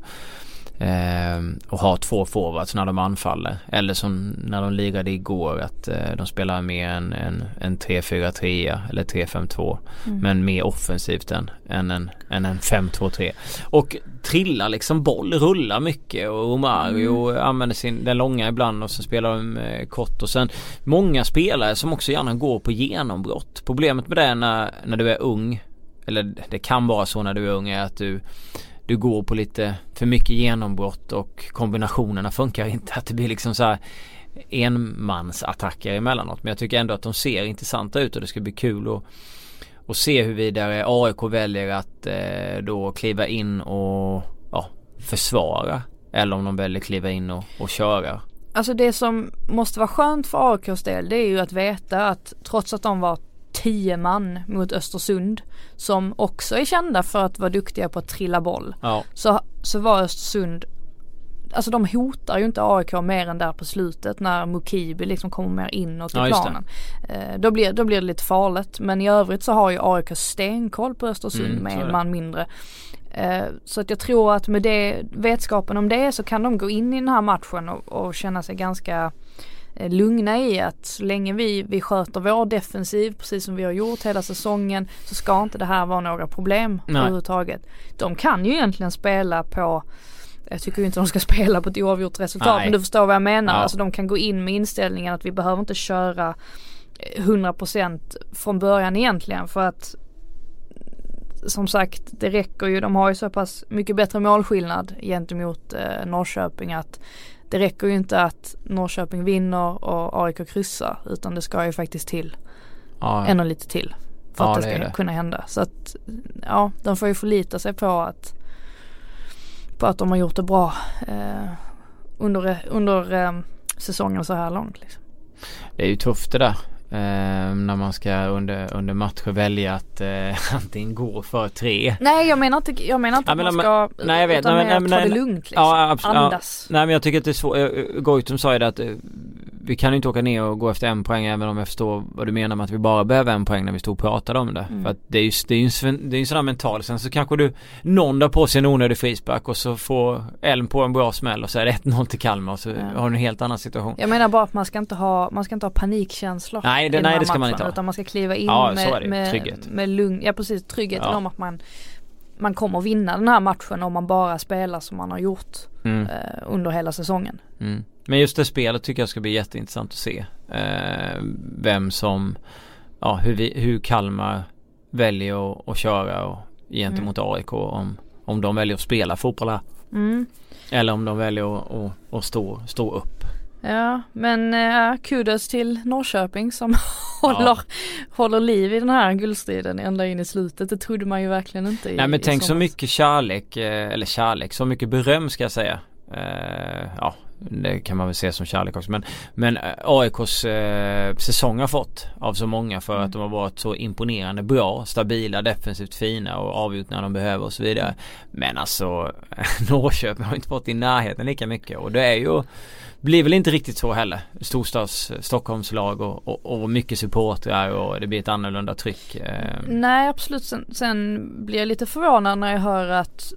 Eh, och ha två forwards när de anfaller. Eller som när de lirade igår att eh, de spelar mer en, en, en 3-4-3 eller 3-5-2. Mm. Men mer offensivt än, än en, än en 5-2-3. Och trillar liksom boll, rullar mycket och Romario mm. använder sin, den långa ibland och så spelar de eh, kort och sen många spelare som också gärna går på genombrott. Problemet med det när, när du är ung eller det kan vara så när du är ung är att du du går på lite för mycket genombrott och kombinationerna funkar inte. Att det blir liksom så här enmansattacker emellanåt. Men jag tycker ändå att de ser intressanta ut och det ska bli kul att, att se hur vidare AIK väljer att eh, då kliva in och ja, försvara. Eller om de väljer kliva in och, och köra. Alltså det som måste vara skönt för AIKs del det är ju att veta att trots att de var tio man mot Östersund som också är kända för att vara duktiga på att trilla boll. Ja. Så, så var Östersund Alltså de hotar ju inte AIK mer än där på slutet när Mukibi liksom kommer mer inåt i ja, planen. Eh, då, blir, då blir det lite farligt men i övrigt så har ju AIK stenkoll på Östersund mm, med en man mindre. Eh, så att jag tror att med det, vetskapen om det så kan de gå in i den här matchen och, och känna sig ganska lugna i att så länge vi, vi sköter vår defensiv precis som vi har gjort hela säsongen så ska inte det här vara några problem Nej. överhuvudtaget. De kan ju egentligen spela på jag tycker ju inte de ska spela på ett oavgjort resultat Nej. men du förstår vad jag menar. Ja. Alltså de kan gå in med inställningen att vi behöver inte köra 100% från början egentligen för att som sagt det räcker ju, de har ju så pass mycket bättre målskillnad gentemot eh, Norrköping att det räcker ju inte att Norrköping vinner och AIK kryssar utan det ska ju faktiskt till ja. ännu lite till för ja, att det ska det kunna hända. Så att ja, de får ju förlita sig på att på att de har gjort det bra eh, under, under eh, säsongen så här långt. Liksom. Det är ju tufft det där. Eh, när man ska under, under matcher välja att eh, antingen gå för tre. Nej jag menar inte, jag menar inte ja, att man ska nej, jag vet, utan nej, nej, nej, ta det lugnt liksom. Ja, absolut, Andas. Ja, nej men jag tycker att det är svårt. Eh, Goitom sa ju det att eh, vi kan ju inte åka ner och gå efter en poäng även om jag förstår vad du menar med att vi bara behöver en poäng när vi stod och pratade om det. Mm. För att det är ju det är en, det är en sån här mental. Sen så kanske du någon där på sig en onödig frispark och så får Elm på en bra smäll och så är det 1-0 till Kalmar och så ja. har du en helt annan situation. Jag menar bara att man ska inte ha, man ska inte ha panikkänslor. Nej det, nej, det ska man inte ha. Utan man ska kliva in ja, med, med, trygghet. med lugn, ja precis tryggheten ja. om att man man kommer vinna den här matchen om man bara spelar som man har gjort mm. eh, under hela säsongen. Mm. Men just det spelet tycker jag ska bli jätteintressant att se. Eh, vem som, ja hur, vi, hur Kalmar väljer att, att köra och, gentemot mm. AIK om, om de väljer att spela fotboll här. Mm. Eller om de väljer att, att, att stå, stå upp. Ja men äh, kudos till Norrköping som håller, ja. håller liv i den här guldstriden ända in i slutet. Det trodde man ju verkligen inte. I, Nej men tänk så mycket kärlek, eh, eller kärlek, så mycket beröm ska jag säga. Uh, ja det kan man väl se som kärlek också men, men eh, AIKs eh, säsong har fått av så många för mm. att de har varit så imponerande bra, stabila, defensivt fina och avgjort när de behöver och så vidare. Men alltså Norrköping har inte fått i närheten lika mycket och det är ju blir väl inte riktigt så heller. Storstads eh, Stockholmslag och, och, och mycket supportrar och det blir ett annorlunda tryck. Eh. Nej absolut. Sen, sen, blir jag lite förvånad när jag hör att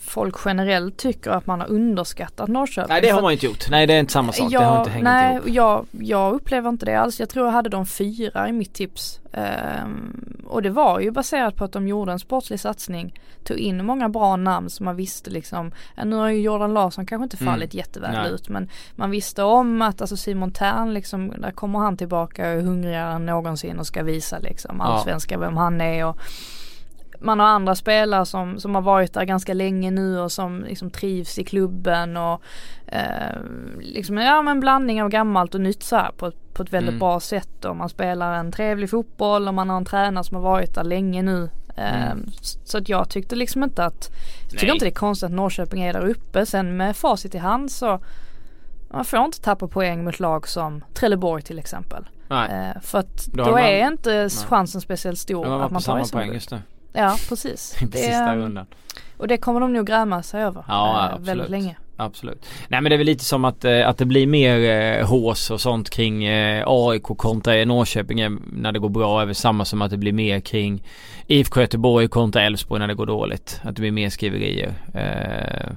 folk generellt tycker att man har underskattat Norrköping. Nej det har man inte gjort. Nej det är inte samma sak. Jag, det har inte hängt nej, ihop. Jag, jag upplever inte det alls. Jag tror jag hade de fyra i mitt tips. Um, och det var ju baserat på att de gjorde en sportslig satsning. Tog in många bra namn som man visste liksom. Nu har ju Jordan Larsson kanske inte mm. fallit mm. jätteväl Nej. ut men man visste om att alltså Simon Tern liksom, där kommer han tillbaka och är hungrigare än någonsin och ska visa liksom allsvenska ja. vem han är och man har andra spelare som, som har varit där ganska länge nu och som liksom trivs i klubben och eh, liksom ja men blandning av gammalt och nytt så här på, på ett väldigt mm. bra sätt och man spelar en trevlig fotboll och man har en tränare som har varit där länge nu. Eh, mm. Så att jag tyckte liksom inte att, jag tycker Nej. inte det är konstigt att Norrköping är där uppe. Sen med facit i hand så man får inte tappa poäng mot lag som Trelleborg till exempel. Eh, för att då, då är inte chansen speciellt stor att man tar samma poäng just nu. Ja precis. Inte sista rundan. Och det kommer de nog gräma sig över Ja, eh, väldigt länge. Absolut. Nej men det är väl lite som att, eh, att det blir mer eh, hås och sånt kring eh, AIK kontra Norrköping när det går bra är samma som att det blir mer kring IFK Göteborg kontra Elfsborg när det går dåligt. Att det blir mer skriverier.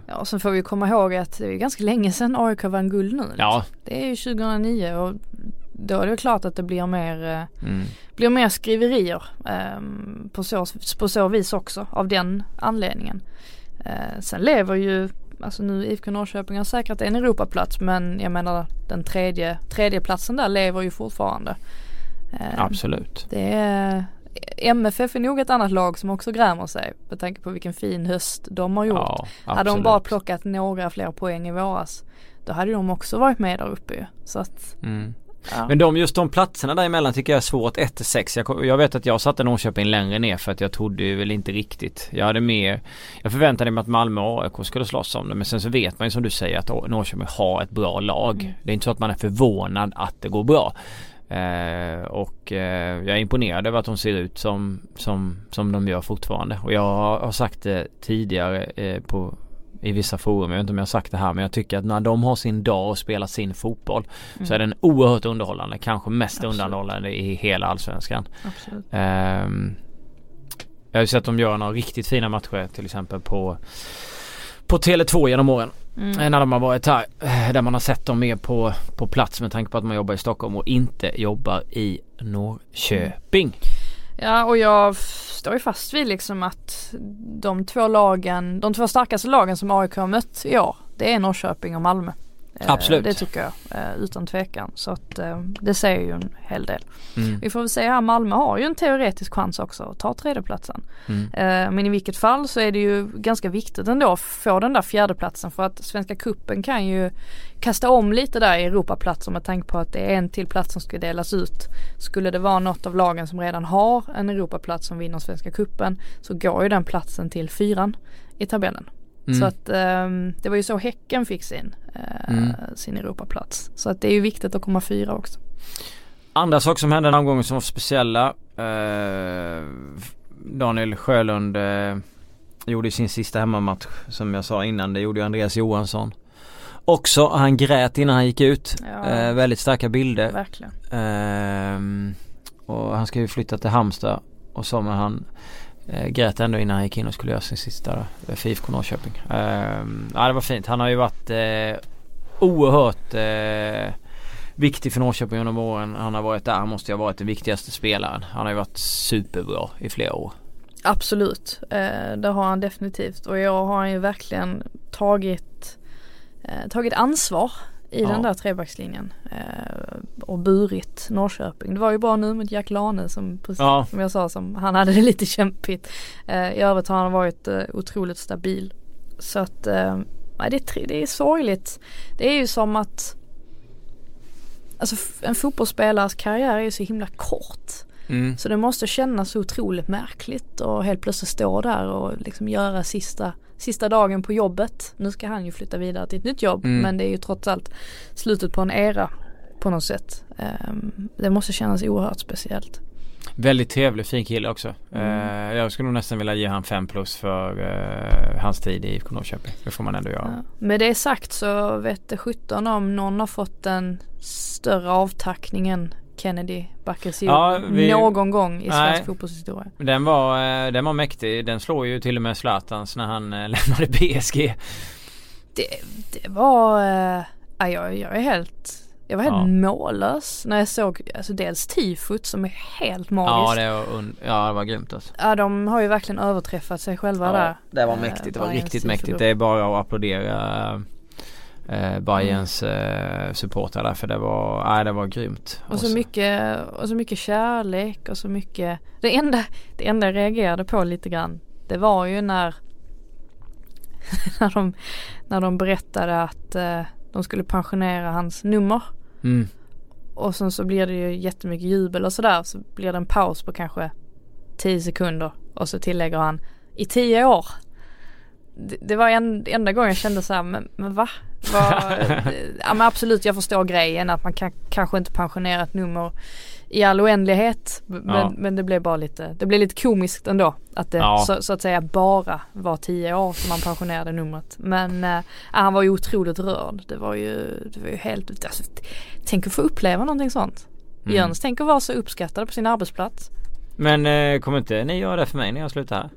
Ja, och sen får vi komma ihåg att det är ganska länge sedan AIK vann guld nu. ja. Det är ju 2009 och då är det klart att det blir mer, eh, Mm. blir mer skriverier ehm, på, så, på så vis också av den anledningen. Eh, sen lever ju, alltså nu IFK Norrköping har säkrat en Europaplats men jag menar den tredje, tredje platsen där lever ju fortfarande. Eh, Absolut. Det är, MFF är nog ett annat lag som också grämer sig med tanke på vilken fin höst de har gjort. Ja, hade de bara plockat några fler poäng i våras då hade de också varit med där uppe ju. Så att, Mm. Ja. Men de, just de platserna däremellan tycker jag är svårt 1-6. Jag, jag vet att jag satte Norrköping längre ner för att jag trodde väl inte riktigt. Jag hade mer Jag förväntade mig att Malmö och AIK skulle slåss om det men sen så vet man ju som du säger att Norrköping har ett bra lag. Mm. Det är inte så att man är förvånad att det går bra. Eh, och eh, jag är imponerad över att de ser ut som, som, som de gör fortfarande. Och jag har, har sagt det tidigare eh, på i vissa forum, jag vet inte om jag har sagt det här men jag tycker att när de har sin dag och spelar sin fotboll så är den oerhört underhållande. Kanske mest Absolut. underhållande i hela allsvenskan. Ehm, jag har ju sett dem göra några riktigt fina matcher till exempel på på Tele2 genom åren. Mm. När de har varit här. eh, Där man har sett dem mer på, på plats med tanke på att man jobbar i Stockholm och inte jobbar i Norrköping. Ja och jag står ju fast vid liksom att de två lagen, de två starkaste lagen som AIK har mött i år det är Norrköping och Malmö. Eh, Absolut. Det tycker jag eh, utan tvekan. Så att eh, det säger ju en hel del. Mm. Vi får väl säga här Malmö har ju en teoretisk chans också att ta tredjeplatsen. Mm. Men i vilket fall så är det ju ganska viktigt ändå att få den där fjärdeplatsen för att Svenska Kuppen kan ju kasta om lite där i Europaplatser med tanke på att det är en till plats som ska delas ut. Skulle det vara något av lagen som redan har en Europaplats som vinner Svenska Kuppen så går ju den platsen till fyran i tabellen. Mm. Så att ehm, det var ju så Häcken fick sin, eh, Mm. sin Europaplats. Så att det är ju viktigt att komma fyra också. Andra saker som hände den här gången som var speciella. Eh, Daniel Sjölund eh, gjorde sin sista hemmamatch som jag sa innan. Det gjorde ju Andreas Johansson. Också, han grät innan han gick ut. Ja. Eh, väldigt starka bilder. Verkligen. Ehm, och han ska ju flytta till Halmstad och så men han eh, grät ändå innan han gick in och skulle göra sin sista eh, för IFK Norrköping. Ehm, ja det var fint. Han har ju varit eh, oerhört eh, viktig för Norrköping genom åren. Han har varit där. Han måste ju ha varit den viktigaste spelaren. Han har ju varit superbra i flera år. Absolut, eh, det har han definitivt och jag har han ju verkligen tagit, eh, tagit ansvar i Ja. den där trebackslinjen eh, och burit Norrköping. Det var ju bra nu med Jack Lane som, precis Ja. som jag sa, som, han hade det lite kämpigt. Eh, I övrigt har han varit eh, otroligt stabil. Så att, eh, det, är, det är sorgligt. Det är ju som att Alltså en fotbollsspelares karriär är ju så himla kort. Mm. Så det måste kännas så otroligt märkligt och helt plötsligt stå där och liksom göra sista, sista dagen på jobbet. Nu ska han ju flytta vidare till ett nytt jobb Mm. men det är ju trots allt slutet på en era på något sätt. Ehm, det måste kännas oerhört speciellt. Väldigt trevlig, fin kille också. Mm. Eh, jag skulle nog nästan vilja ge han 5 plus för eh, hans tid i IFK Norrköping. Det får man ändå göra. Ja. Med det sagt så vet det 17 om någon har fått en större avtackning än Kennedy Bakircioglu Ja, vi- någon gång i Nej. svensk fotbollshistoria. Den var, eh, den var mäktig. Den slår ju till och med Zlatans när han eh, lämnade PSG. Det, det var, eh, ja, jag, jag är helt, jag var helt Ja. mållös när jag såg, alltså dels tifot som är helt Ja magiskt. det var, un- ja, det var grymt alltså. Ja de har ju verkligen överträffat sig själva där. det var Eh, mäktigt. Det var riktigt mäktigt. Det är bara att applådera eh, Bayerns eh, supportrar där för det var, nej det var grymt. Och så mycket, och så mycket kärlek och så mycket, det enda, det enda jag reagerade på lite grann det var ju när när de, när de berättade att eh, de skulle pensionera hans nummer Mm. och sen så blir det ju jättemycket jubel och sådär så blir det en paus på kanske 10 sekunder och så tillägger han i 10 år. Det, det var en, enda gången jag kände så här, men, men va? Ja men absolut jag förstår grejen att man kan kanske inte pensionera ett nummer i all oändlighet. Men, Ja. men det blev bara lite, det blev lite komiskt ändå. Att det Ja. så, så att säga bara var tio år som han pensionerade numret. Men äh, han var ju otroligt rörd. Det var ju, det var ju helt, alltså, tänk att få uppleva någonting sånt. Mm. Jöns, tänk att vara så uppskattad på sin arbetsplats. Men eh, kommer inte ni göra det för mig när jag slutar här?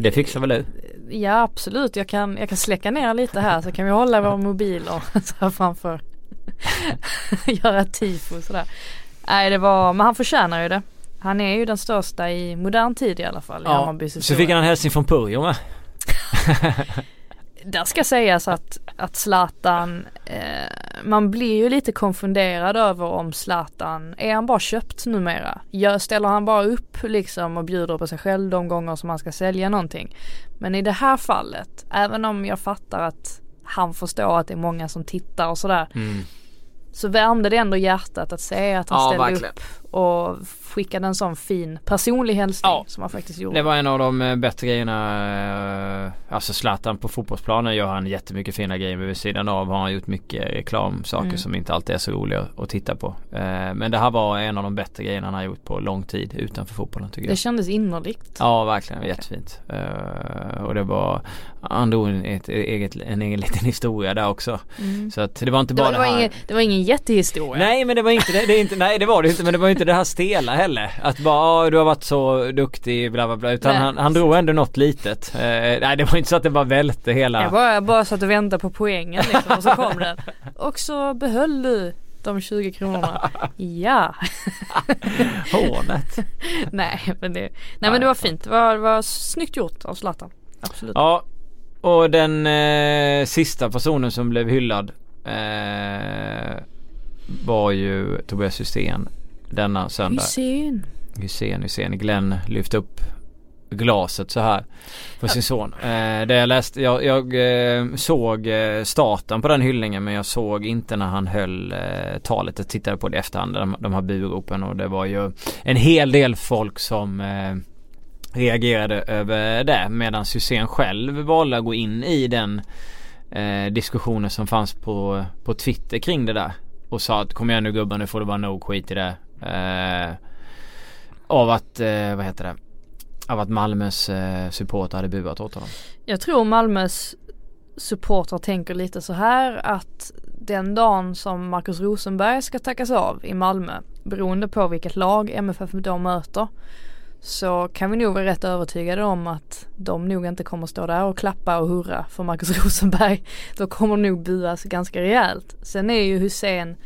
Det fixar väl du? Ja absolut, jag kan, jag kan släcka ner lite här så kan vi hålla våra mobiler så framför. Göra tifo sådär. Nej det var, men han förtjänar ju det. Han är ju den största i modern tid i alla fall i Hammarbys Så historia. fick han en hälsning från Purjo med. Där ska sägas att, att Zlatan, eh, man blir ju lite konfunderad över om Zlatan, är han bara köpt numera? Gör, ställer han bara upp liksom och bjuder på sig själv de gånger som han ska sälja någonting? Men i det här fallet, även om jag fattar att han förstår att det är många som tittar och sådär. Mm. Så värmde det ändå hjärtat att se att han Ja, ställde verkligen. upp och skickade en sån fin personlig hälsning Ja. som han faktiskt gjorde. Det var en av de eh, bättre grejerna. eh, Alltså Zlatan på fotbollsplanen gör han jättemycket fina grejer men vid sidan av har han gjort mycket reklamsaker Mm. som inte alltid är så roliga att titta på. Eh, Men det här var en av de bättre grejerna han har gjort på lång tid utanför fotbollen tycker Det jag. kändes innerligt. Ja verkligen, jättefint. Eh, Och det var, han drog en, en egen liten historia där också. Mm. Så att det var inte Det, bara var, det, det, var här. ingen, det var ingen jättehistoria. Nej men det var inte det, det inte, nej det var det inte men det var inte det här stela heller. Att bara "Ja, du har varit så duktig bla bla bla utan Nej. han, han drog ändå något litet. Eh, nej det var inte så att det bara välte hela. Jag bara, jag bara satt och väntade på poängen liksom och så kom den. Och så behöll du de 20 kronorna. Ja. Hånet. nej men det, nej men det var fint. Det var, det var snyggt gjort av Zlatan. Absolut. Ja och den eh, sista personen som blev hyllad eh, var ju Tobias Hysén denna söndag. Hysén. Hysén, Hysén. Glenn lyfte upp glaset så här för sin son. Eh, det jag läste, jag, jag eh, såg eh, starten på den hyllningen men jag såg inte när han höll eh, talet. Jag tittade på det i efterhand, de, de här buropen och det var ju en hel del folk som eh, reagerade över det medan Hysén själv valde att gå in i den eh, diskussionen som fanns på, på Twitter kring det där. Och sa att kom igen nu gubben nu får det vara nog skit i det. Eh, av att, eh, vad heter det? Av att Malmös eh, supportrar hade buat åt honom. Jag tror Malmös supportrar tänker lite så här att den dagen som Marcus Rosenberg ska tackas av i Malmö beroende på vilket lag MFF då möter så kan vi nog vara rätt övertygade om att de nog inte kommer stå där och klappa och hurra för Marcus Rosenberg. Då kommer nog buas ganska rejält. Sen är ju Hussein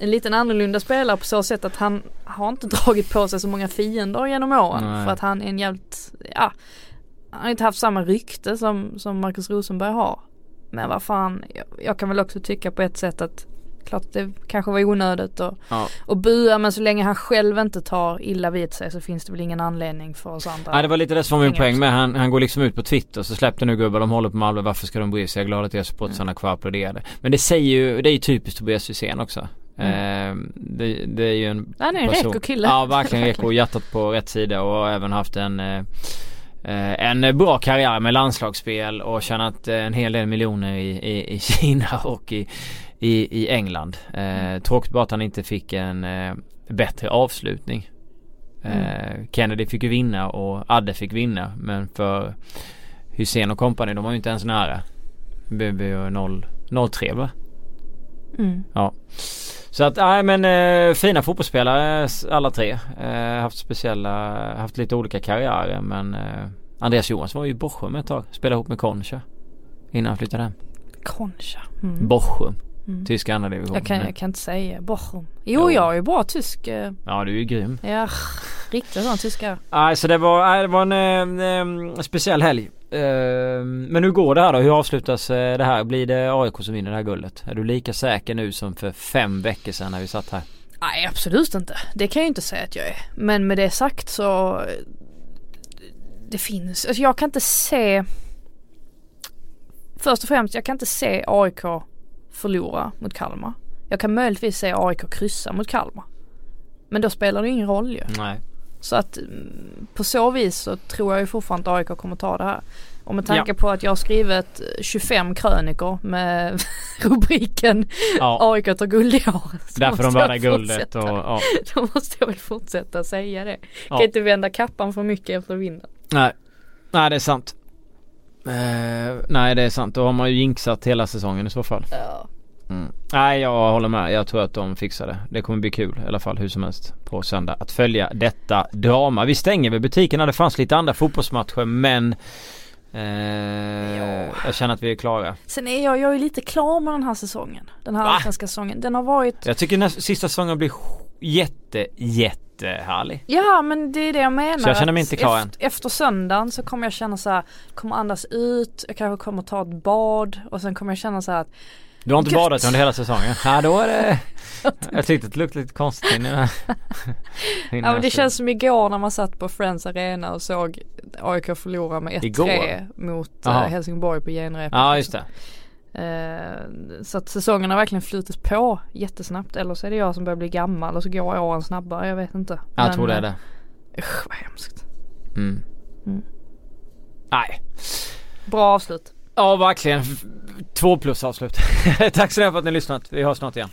en liten annorlunda spelare på så sätt att han har inte dragit på sig så många fiender genom åren. Nej. För att han är en jävligt, ja, han har inte haft samma rykte som, som Marcus Rosenberg har. Men vad fan, jag, jag kan väl också tycka på ett sätt att klart det kanske var onödigt att, Ja. bua men så länge han själv inte tar illa vid sig så finns det väl ingen anledning för oss andra. Nej det var lite det som var min poäng med. Han, han går liksom ut på Twitter så släppte nu gubbar de håller på Malmö. Varför ska de bry sig? Jag är glad att deras supportrar stannar kvar applåderade. Men det säger ju, det är ju typiskt Tobias Hysén också. Eh, det, det är ju en Han är en reko kille. Ja verkligen reko. Hjärtat på rätt sida och har även haft en eh, eh, en bra karriär med landslagsspel och tjänat en hel del miljoner i, i, i Kina och i, i, i England. Eh, tråkigt bara att han inte fick en bättre avslutning. Eh, Kennedy fick ju vinna och Adde fick vinna men för Hussein och kompani de var ju inte ens nära. 0 0-3 va? Mm. Ja. Så att nej men eh, fina fotbollsspelare alla tre. Eh, haft speciella, haft lite olika karriärer men eh, Andreas Johansson var ju i Bochum ett tag. Spelade ihop med Concha. Innan han flyttade hem. Concha. Mm. Bochum. Mm. Tyska andra division. Jag kan, jag kan inte säga Bochum. Jo, Jo. jag är ju bra tysk. eh, Ja du är ju grym. Ja, riktigt sån tyska. Nej så det var, det var en eh, eh, speciell helg. Eh, men hur går det här då? Hur avslutas eh, det här? Blir det AIK som vinner det här guldet? Är du lika säker nu som för fem veckor sedan när vi satt här? Nej absolut inte. Det kan jag ju inte säga att jag är. Men med det sagt så det finns, alltså jag kan inte se Först och främst, jag kan inte se AIK förlora mot Kalmar. Jag kan möjligtvis se AIK kryssa mot Kalmar. Men då spelar det ingen roll ju. Nej. Så att mm, på så vis så tror jag ju fortfarande att AIK kommer ta det här. Och med tanke på att jag har skrivit 25 krönikor med rubriken Ja, AIK tar guld i år. därför de vann guldet och ja. Då måste jag väl fortsätta säga det. Ja. Kan inte vända kappan för mycket efter vinden. Nej, nej det är sant. Eh, nej det är sant, då har man ju jinxat hela säsongen i så fall. Ja. Mm. Nej jag håller med, jag tror att de fixar det. Det kommer bli kul i alla fall hur som helst på söndag att följa detta drama. Vi stänger väl butikerna, det fanns lite andra fotbollsmatcher men eh, jag känner att vi är klara. Sen är jag, jag är lite klar med den här säsongen. Den här allsvenska säsongen. Den har varit Jag tycker nästa, sista säsongen blir jätte, jättehärlig. Ja men det är det jag menar. Så jag känner mig inte klar än. efter, efter söndagen så kommer jag känna så här, kommer andas ut, jag kanske kommer ta ett bad och sen kommer jag känna så här att Du har inte Gött. badat under hela säsongen? Nej då är det Jag tyckte det luktade lite konstigt innan Ja men det känns som igår när man satt på Friends Arena och såg AIK förlora med 1-3 Igår? mot eh, Helsingborg på genrepet. Ja just det. Eh, så att säsongen har verkligen flutit på jättesnabbt eller så är det jag som börjar bli gammal och så går åren snabbare, jag vet inte. Jag Men, tror det är eh, det. Usch vad hemskt. Mm. Mm. Nej. Bra avslut. Ja verkligen. Två plus avslut. Tack så mycket för att ni har lyssnat. Vi hörs snart igen.